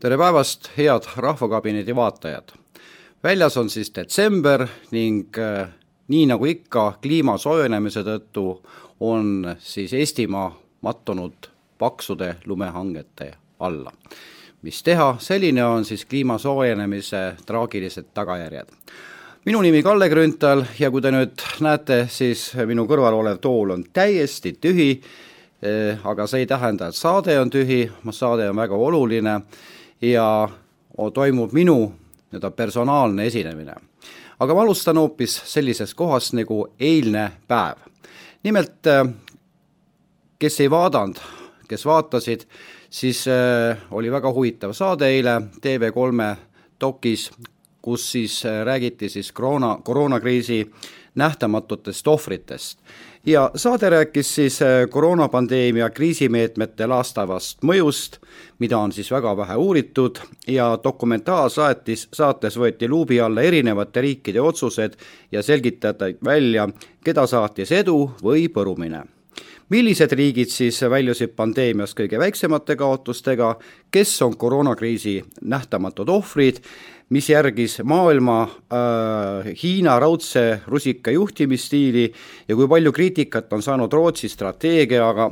tere päevast, head Rahvakabineti vaatajad! väljas on siis detsember ning äh, nii nagu ikka, kliima soojenemise tõttu on siis Eestimaa mattunud paksude lumehangete alla. mis teha, selline on siis kliima soojenemise traagilised tagajärjed. minu nimi Kalle Grünthal ja kui te nüüd näete, siis minu kõrval olev tool on täiesti tühi, äh, aga see ei tähenda, et saade on tühi, saade on väga oluline ja toimub minu nii-öelda personaalne esinemine. aga ma alustan hoopis sellisest kohast nagu eilne päev. nimelt, äh, kes ei vaadanud, kes vaatasid, siis äh, oli väga huvitav saade eile TV3 dokis, kus siis äh, räägiti siis koroona, koroonakriisi nähtamatutest ohvritest ja saade rääkis siis äh, koroonapandeemia kriisimeetmete laastavast mõjust, mida on siis väga vähe uuritud ja dokumentaalsaatis, saates võeti luubi alla erinevate riikide otsused ja selgitati välja, keda saatis edu või põrumine millised riigid siis väljusid pandeemiast kõige väiksemate kaotustega, kes on koroonakriisi nähtamatud ohvrid mis järgis maailma äh, Hiina raudse rusika juhtimisstiili ja kui palju kriitikat on saanud Rootsi strateegiaga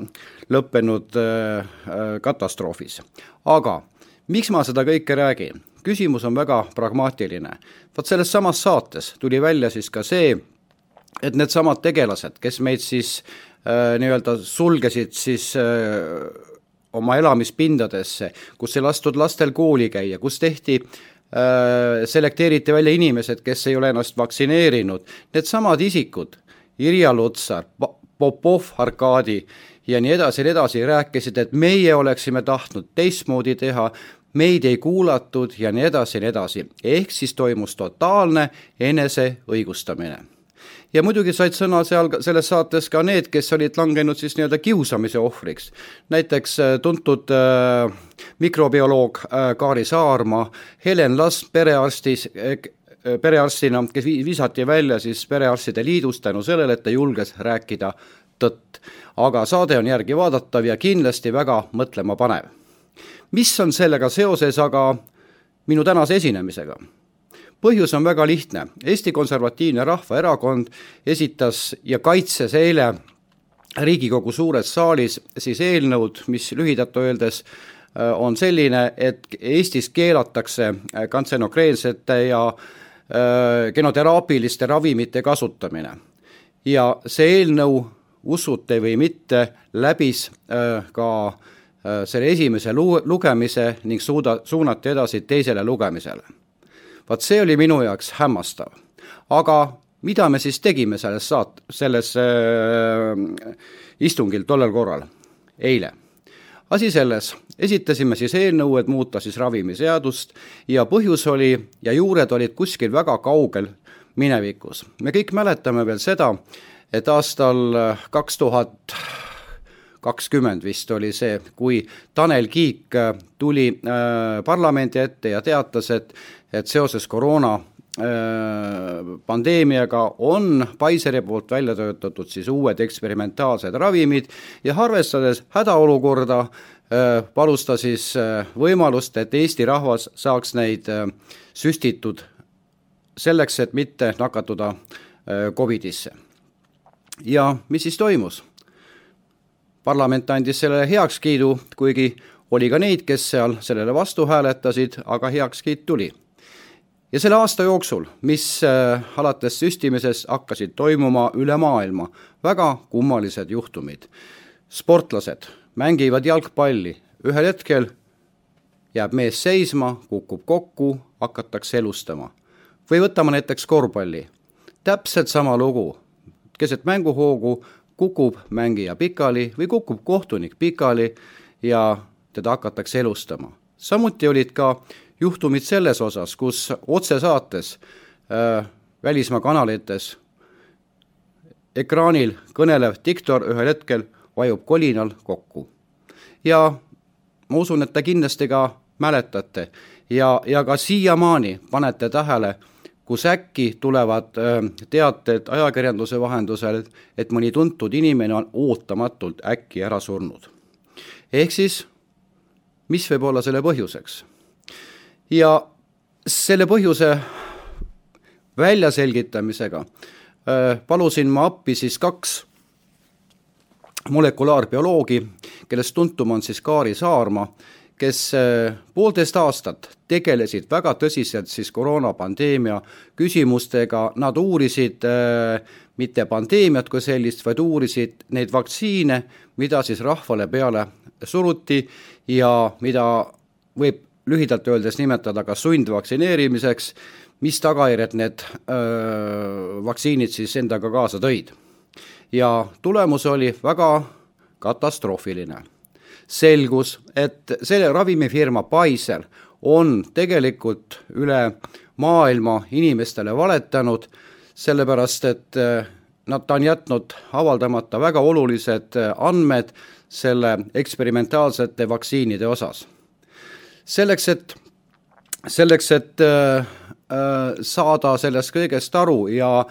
lõppenud äh, äh, katastroofis. aga miks ma seda kõike räägin? küsimus on väga pragmaatiline. vot selles samas saates tuli välja siis ka see, et needsamad tegelased, kes meid siis nii-öelda sulgesid siis äh, oma elamispindadesse, kus ei lastud lastel kooli käia, kus tehti Äh, selekteeriti välja inimesed, kes ei ole ennast vaktsineerinud, needsamad isikud, Irja Lutsar, Popov, Arkadi ja nii edasi ja nii edasi, rääkisid, et meie oleksime tahtnud teistmoodi teha, meid ei kuulatud ja nii edasi ja nii edasi. ehk siis toimus totaalne eneseõigustamine ja muidugi said sõna seal selles saates ka need, kes olid langenud siis nii-öelda kiusamise ohvriks. näiteks äh, tuntud äh, mikrobioloog äh, Kaari Saarma, Helen Last perearstis äh, äh, perearstina, kes visati välja siis Perearstide Liidust tänu sellele, et ta julges rääkida tõtt. aga saade on järgi vaadatav ja kindlasti väga mõtlemapanev. mis on sellega seoses aga minu tänase esinemisega? Põhjus on väga lihtne, Eesti Konservatiivne Rahvaerakond esitas ja kaitses eile Riigikogu suures saalis siis eelnõud, mis lühidalt öeldes äh, on selline, et Eestis keelatakse äh, kantsenogreensete ja äh, genoteraapiliste ravimite kasutamine. ja see eelnõu, usute või mitte, läbis ka selle esimese lu-, lugemise ning suuda, suunati edasi teisele lugemisele vaat see oli minu jaoks hämmastav. aga mida me siis tegime selles saat-, selles äh, istungil tollel korral, eile? asi selles, esitasime siis eelnõu, et muuta siis ravimiseadust ja põhjus oli ja juured olid kuskil väga kaugel minevikus. me kõik mäletame veel seda, et aastal äh, kaks tuhat kakskümmend vist oli see, kui Tanel Kiik äh, tuli äh, parlamendi ette ja teatas, et et seoses koroona äh, pandeemiaga on Pfizeri poolt välja töötatud siis uued eksperimentaalsed ravimid ja arvestades hädaolukorda, palus ta siis võimalust, et Eesti rahvas saaks neid süstitud selleks, et mitte nakatuda Covidisse. ja mis siis toimus? Parlament andis sellele heakskiidu, kuigi oli ka neid, kes seal sellele vastu hääletasid, aga heakskiit tuli ja selle aasta jooksul, mis äh, alates süstimisest hakkasid toimuma üle maailma, väga kummalised juhtumid. sportlased mängivad jalgpalli, ühel hetkel jääb mees seisma, kukub kokku, hakatakse elustama. või võtame näiteks korvpalli, täpselt sama lugu, keset mänguhoogu kukub mängija pikali või kukub kohtunik pikali ja teda hakatakse elustama. samuti olid ka juhtumid selles osas, kus otsesaates äh, välismaa kanalites ekraanil kõnelev diktor ühel hetkel vajub kolinal kokku. ja ma usun, et te kindlasti ka mäletate ja, ja ka siiamaani panete tähele, kus äkki tulevad teated ajakirjanduse vahendusel, et mõni tuntud inimene on ootamatult äkki ära surnud. ehk siis, mis võib olla selle põhjuseks? ja selle põhjuse väljaselgitamisega palusin ma appi siis kaks molekulaarbioloogi, kellest tuntum on siis Kaari Saarma, kes poolteist aastat tegelesid väga tõsiselt siis koroonapandeemia küsimustega, nad uurisid äh, mitte pandeemiat kui sellist, vaid uurisid neid vaktsiine, mida siis rahvale peale suruti ja mida võib lühidalt öeldes nimetada ka sundvaktsineerimiseks, mis tagajärjed need öö, vaktsiinid siis endaga kaasa tõid. ja tulemus oli väga katastroofiline. Selgus, et selle ravimifirma Pfizer on tegelikult üle maailma inimestele valetanud, sellepärast et nad, ta on jätnud avaldamata väga olulised andmed selle eksperimentaalsete vaktsiinide osas. Selleks, et, selleks, et äh, äh, saada sellest kõigest aru ja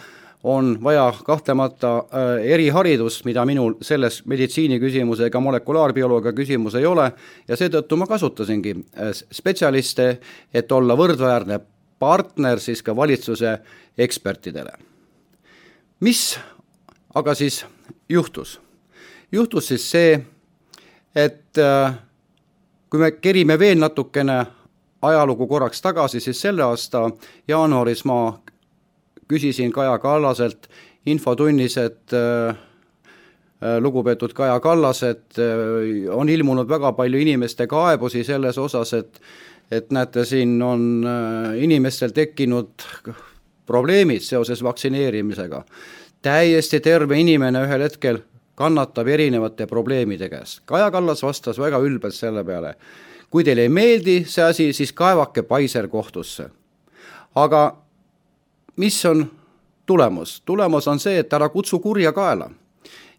on vaja kahtlemata äh, eriharidust, mida minul selles meditsiiniküsimuse ega molekulaarbioloogia küsimus ei ole, ja seetõttu ma kasutasingi äh, spetsialiste, et olla võrdväärne partner siis ka valitsuse ekspertidele. mis aga siis juhtus? juhtus siis see, et äh, kui me kerime veel natukene ajalugu korraks tagasi, siis selle aasta jaanuaris ma küsisin Kaja Kallaselt infotunnis, et äh, äh, lugupeetud Kaja Kallas, et äh, on ilmunud väga palju inimeste kaebusi selles osas, et et näete, siin on äh, inimestel tekkinud probleemid seoses vaktsineerimisega. täiesti terve inimene ühel hetkel kannatab erinevate probleemide käes. Kaja Kallas vastas väga ülbelt selle peale, kui teile ei meeldi see asi, siis kaevake Pfizer kohtusse. aga mis on tulemus? tulemus on see, et ära kutsu kurja kaela.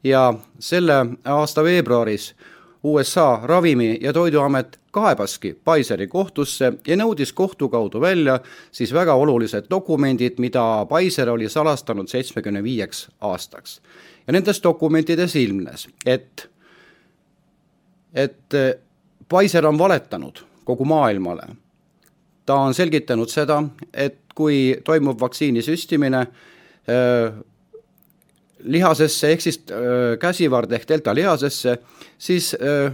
ja selle aasta veebruaris USA Ravimi- ja Toiduamet kaebaski Pfizeri kohtusse ja nõudis kohtu kaudu välja siis väga olulised dokumendid, mida Pfizer oli salastanud seitsmekümne viieks aastaks ja nendes dokumentides ilmnes, et, et Pfizer on valetanud kogu maailmale. Ta on selgitanud seda, et kui toimub vaktsiini süstimine äh, lihasesse ehk siis äh, käsivard ehk delta lihasesse, siis äh,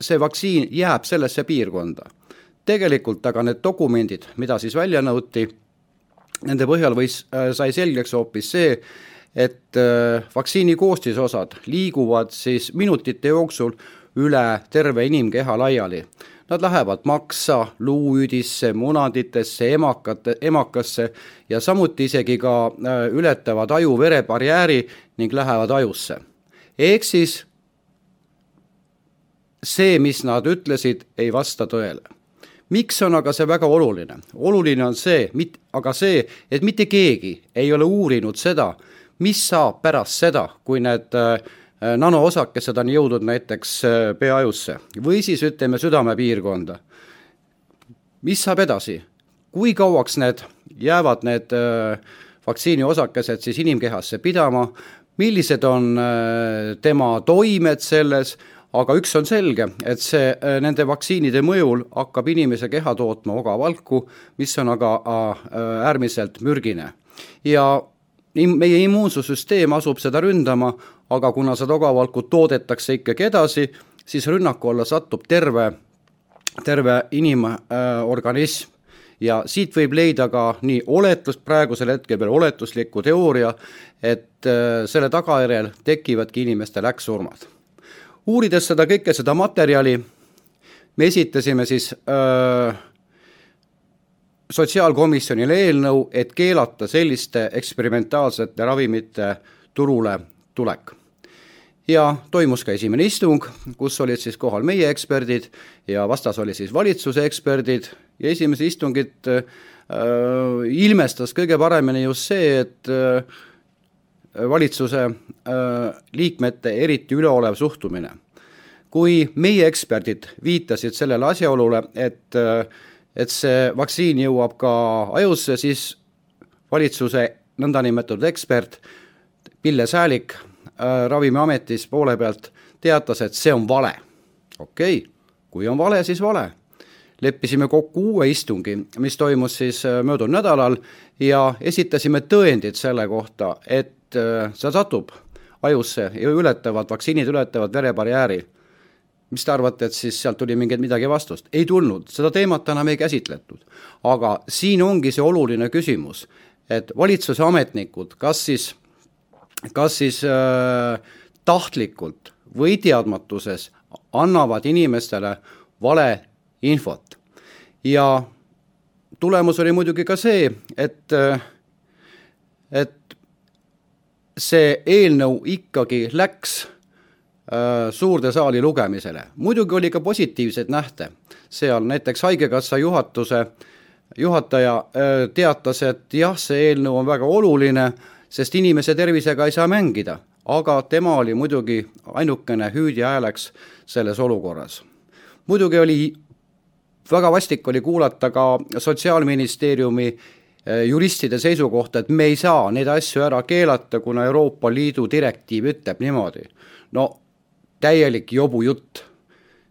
see vaktsiin jääb sellesse piirkonda. tegelikult aga need dokumendid, mida siis välja nõuti, nende põhjal võis, sai selgeks hoopis see, et äh, vaktsiini koostisosad liiguvad siis minutite jooksul üle terve inimkeha laiali. Nad lähevad maksa, luuüdisse, munaditesse, emakate, emakasse ja samuti isegi ka äh, ületavad aju-vere barjääri ning lähevad ajusse. ehk siis see, mis nad ütlesid, ei vasta tõele. miks on aga see väga oluline? oluline on see, mit-, aga see, et mitte keegi ei ole uurinud seda, mis saab pärast seda, kui need äh, nanoosakesed on jõudnud näiteks äh, peaajusse või siis ütleme südamepiirkonda. mis saab edasi? kui kauaks need jäävad, need äh, vaktsiiniosakesed siis inimkehasse pidama, millised on tema toimed selles, aga üks on selge, et see nende vaktsiinide mõjul hakkab inimese keha tootma ogavalku, mis on aga äärmiselt mürgine. ja meie immuunsussüsteem asub seda ründama, aga kuna seda ogavalku toodetakse ikkagi edasi, siis rünnaku alla satub terve, terve inimorganism äh, ja siit võib leida ka nii oletust, praegusel hetkel veel oletuslikku teooria, et äh, selle tagajärjel tekivadki inimestel äkksurmad. uurides seda kõike, seda materjali, me esitasime siis öö, äh, sotsiaalkomisjonile eelnõu, et keelata selliste eksperimentaalsete ravimite turule tulek. ja toimus ka esimene istung, kus olid siis kohal meie eksperdid ja vastas oli siis valitsuse eksperdid ja esimese istungit äh, ilmestas kõige paremini just see, et äh, valitsuse äh, liikmete eriti üleolev suhtumine. kui meie eksperdid viitasid sellele asjaolule, et äh, et see vaktsiin jõuab ka ajusse, siis valitsuse nõndanimetatud ekspert Pille Säälik äh, Ravimiametis poole pealt teatas, et see on vale. okei okay., kui on vale, siis vale. leppisime kokku uue istungi, mis toimus siis möödunud nädalal ja esitasime tõendid selle kohta, et see satub ajusse ja ületavad, vaktsiinid ületavad verebarjääri mis te arvate, et siis sealt tuli mingit midagi vastust? ei tulnud, seda teemat enam ei käsitletud. aga siin ongi see oluline küsimus, et valitsuse ametnikud, kas siis, kas siis äh, tahtlikult või teadmatuses annavad inimestele valeinfot. ja tulemus oli muidugi ka see, et, äh, et see eelnõu ikkagi läks Äh, suurde saali lugemisele. muidugi oli ka positiivseid nähte, seal näiteks Haigekassa juhatuse juhataja äh, teatas, et jah, see eelnõu on väga oluline, sest inimese tervisega ei saa mängida, aga tema oli muidugi ainukene hüüdjahääleks selles olukorras. muidugi oli, väga vastik oli kuulata ka Sotsiaalministeeriumi äh, juristide seisukohta, et me ei saa neid asju ära keelata, kuna Euroopa Liidu direktiiv ütleb niimoodi. no täielik jobujutt.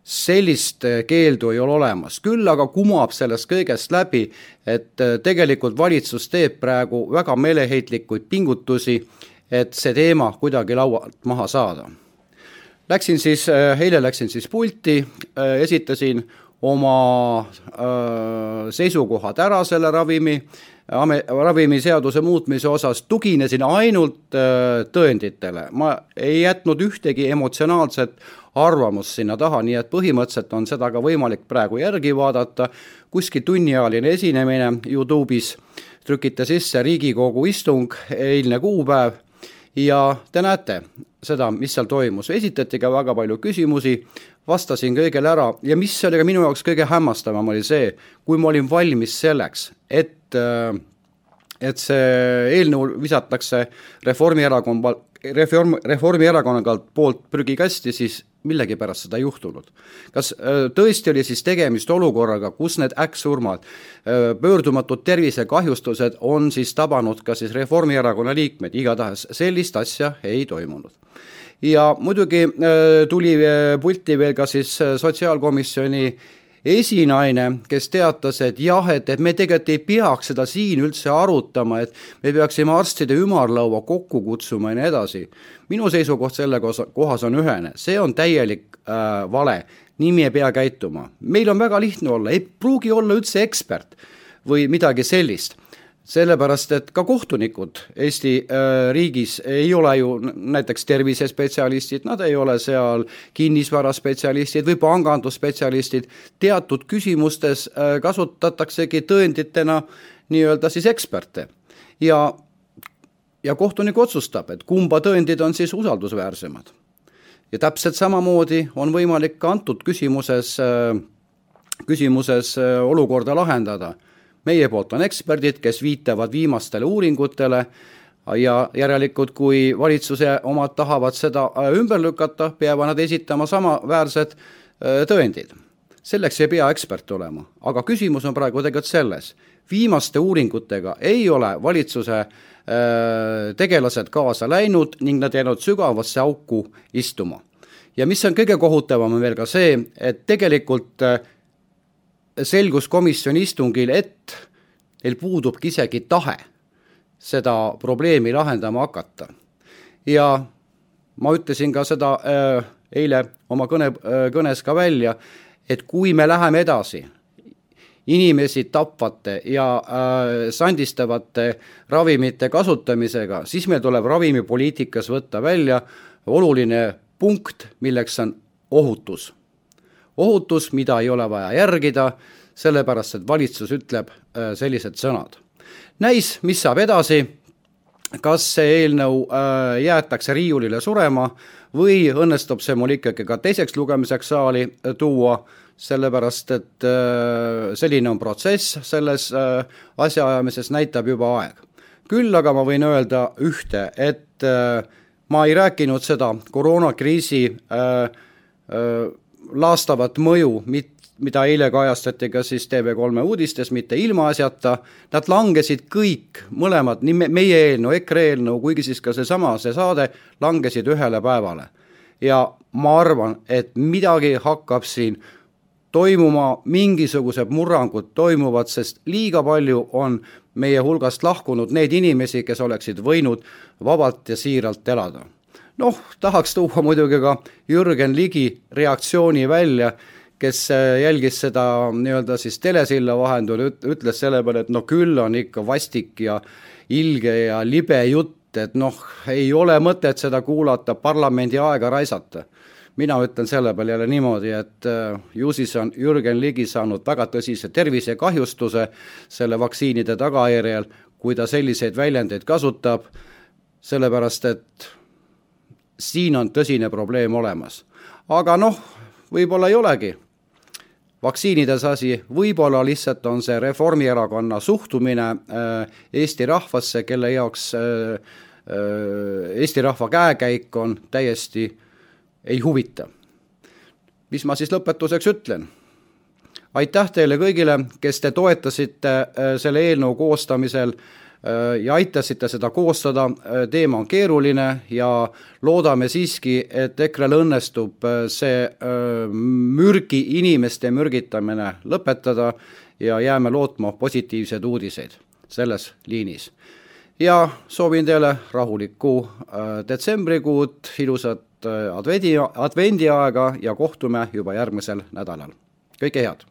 Sellist äh, keeldu ei ole olemas, küll aga kumab sellest kõigest läbi, et äh, tegelikult valitsus teeb praegu väga meeleheitlikuid pingutusi, et see teema kuidagi laualt maha saada. Läksin siis, äh, eile läksin siis pulti, esitasin oma seisukohad ära selle ravimi ravimiseaduse muutmise osas tuginesin ainult äh, tõenditele, ma ei jätnud ühtegi emotsionaalset arvamust sinna taha, nii et põhimõtteliselt on seda ka võimalik praegu järgi vaadata, kuskil tunniajaline esinemine Youtube'is, trükite sisse Riigikogu istung, eilne kuupäev, ja te näete seda, mis seal toimus, esitati ka väga palju küsimusi, vastasin kõigele ära. Ja mis oli ka minu jaoks kõige hämmastavam, oli see, kui ma olin valmis selleks, et et et see eelnõu visatakse Reformierakonna, Reform, Reformierakonna poolt prügikasti, siis millegipärast seda ei juhtunud. kas äh, tõesti oli siis tegemist olukorraga, kus need äkksurmad, äh, pöördumatud tervisekahjustused on siis tabanud ka siis Reformierakonna liikmeid, igatahes sellist asja ei toimunud ja muidugi äh, tuli pulti veel ka siis sotsiaalkomisjoni esinaine, kes teatas, et jah, et, et me tegelikult ei peaks seda siin üldse arutama, et me peaksime arstide ümarlaua kokku kutsuma ja nii edasi. minu seisukoht selle kohas on ühene, see on täielik äh, vale, nii me ei pea käituma. meil on väga lihtne olla, ei pruugi olla üldse ekspert või midagi sellist sellepärast, et ka kohtunikud Eesti äh, riigis ei ole ju näiteks tervisespetsialistid, nad ei ole seal kinnisvaraspetsialistid või pangandusspetsialistid, teatud küsimustes äh, kasutataksegi tõenditena nii-öelda siis eksperte. ja, ja kohtunik otsustab, et kumba tõendid on siis usaldusväärsemad. ja täpselt samamoodi on võimalik ka antud küsimuses, äh, küsimuses olukorda lahendada meie poolt on eksperdid, kes viitavad viimastele uuringutele ja järelikult, kui valitsuse omad tahavad seda äh, ümber lükata, peavad nad esitama samaväärsed äh, tõendid. selleks ei pea ekspert olema, aga küsimus on praegu tegelikult selles, viimaste uuringutega ei ole valitsuse äh, tegelased kaasa läinud ning nad jäänud sügavasse auku istuma. ja mis on kõige kohutavam, on veel ka see, et tegelikult selgus komisjoni istungil, et neil puudubki isegi tahe seda probleemi lahendama hakata. ja ma ütlesin ka seda äh, eile oma kõne äh,, kõnes ka välja, et kui me läheme edasi inimesi tapvate ja äh, sandistavate ravimite kasutamisega, siis meil tuleb ravimipoliitikas võtta välja oluline punkt, milleks on ohutus ohutus, mida ei ole vaja järgida, sellepärast et valitsus ütleb äh, sellised sõnad. näis, mis saab edasi, kas see eelnõu äh, jäetakse riiulile surema või õnnestub see mul ikkagi ka teiseks lugemiseks saali äh, tuua, sellepärast et selline on protsess selles asjaajamises, näitab juba aeg. küll aga ma võin öelda ühte, et ma ei rääkinud seda koroonakriisi äh, äh, laastavat mõju, mit-, mida eile kajastati ka siis TV3 uudistes, mitte ilmaasjata, nad langesid kõik, mõlemad, nii meie eelnõu, EKRE eelnõu, kuigi siis ka seesama, see saade, langesid ühele päevale. ja ma arvan, et midagi hakkab siin toimuma, mingisugused murrangud toimuvad, sest liiga palju on meie hulgast lahkunud neid inimesi, kes oleksid võinud vabalt ja siiralt elada. Noh, tahaks tuua muidugi ka Jürgen Ligi reaktsiooni välja, kes äh, jälgis seda nii-öelda siis telesilla vahendul, ütles selle peale, et no küll on ikka vastik ja ilge ja libe jutt, et noh, ei ole mõtet seda kuulata, parlamendi aega raisata. Mina ütlen selle peale jälle niimoodi, et äh, ju siis on Jürgen Ligi saanud väga tõsise tervisekahjustuse selle vaktsiinide tagajärjel, kui ta selliseid väljendeid kasutab, sellepärast et siin on tõsine probleem olemas. aga noh, võib-olla ei olegi vaktsiinides asi, võib-olla lihtsalt on see Reformierakonna suhtumine äh, Eesti rahvasse, kelle jaoks äh, Eesti rahva käekäik on täiesti ei huvita. mis ma siis lõpetuseks ütlen? aitäh teile kõigile, kes te toetasite äh, selle eelnõu koostamisel äh, ja aitasite seda koostada, äh, teema on keeruline ja loodame siiski, et EKRE-l õnnestub see mürgi, inimeste mürgitamine lõpetada ja jääme lootma positiivseid uudiseid selles liinis. ja soovin teile rahulikku detsembrikuud, ilusat Äh, advendi, advendiaega ja kohtume juba järgmisel nädalal. kõike head!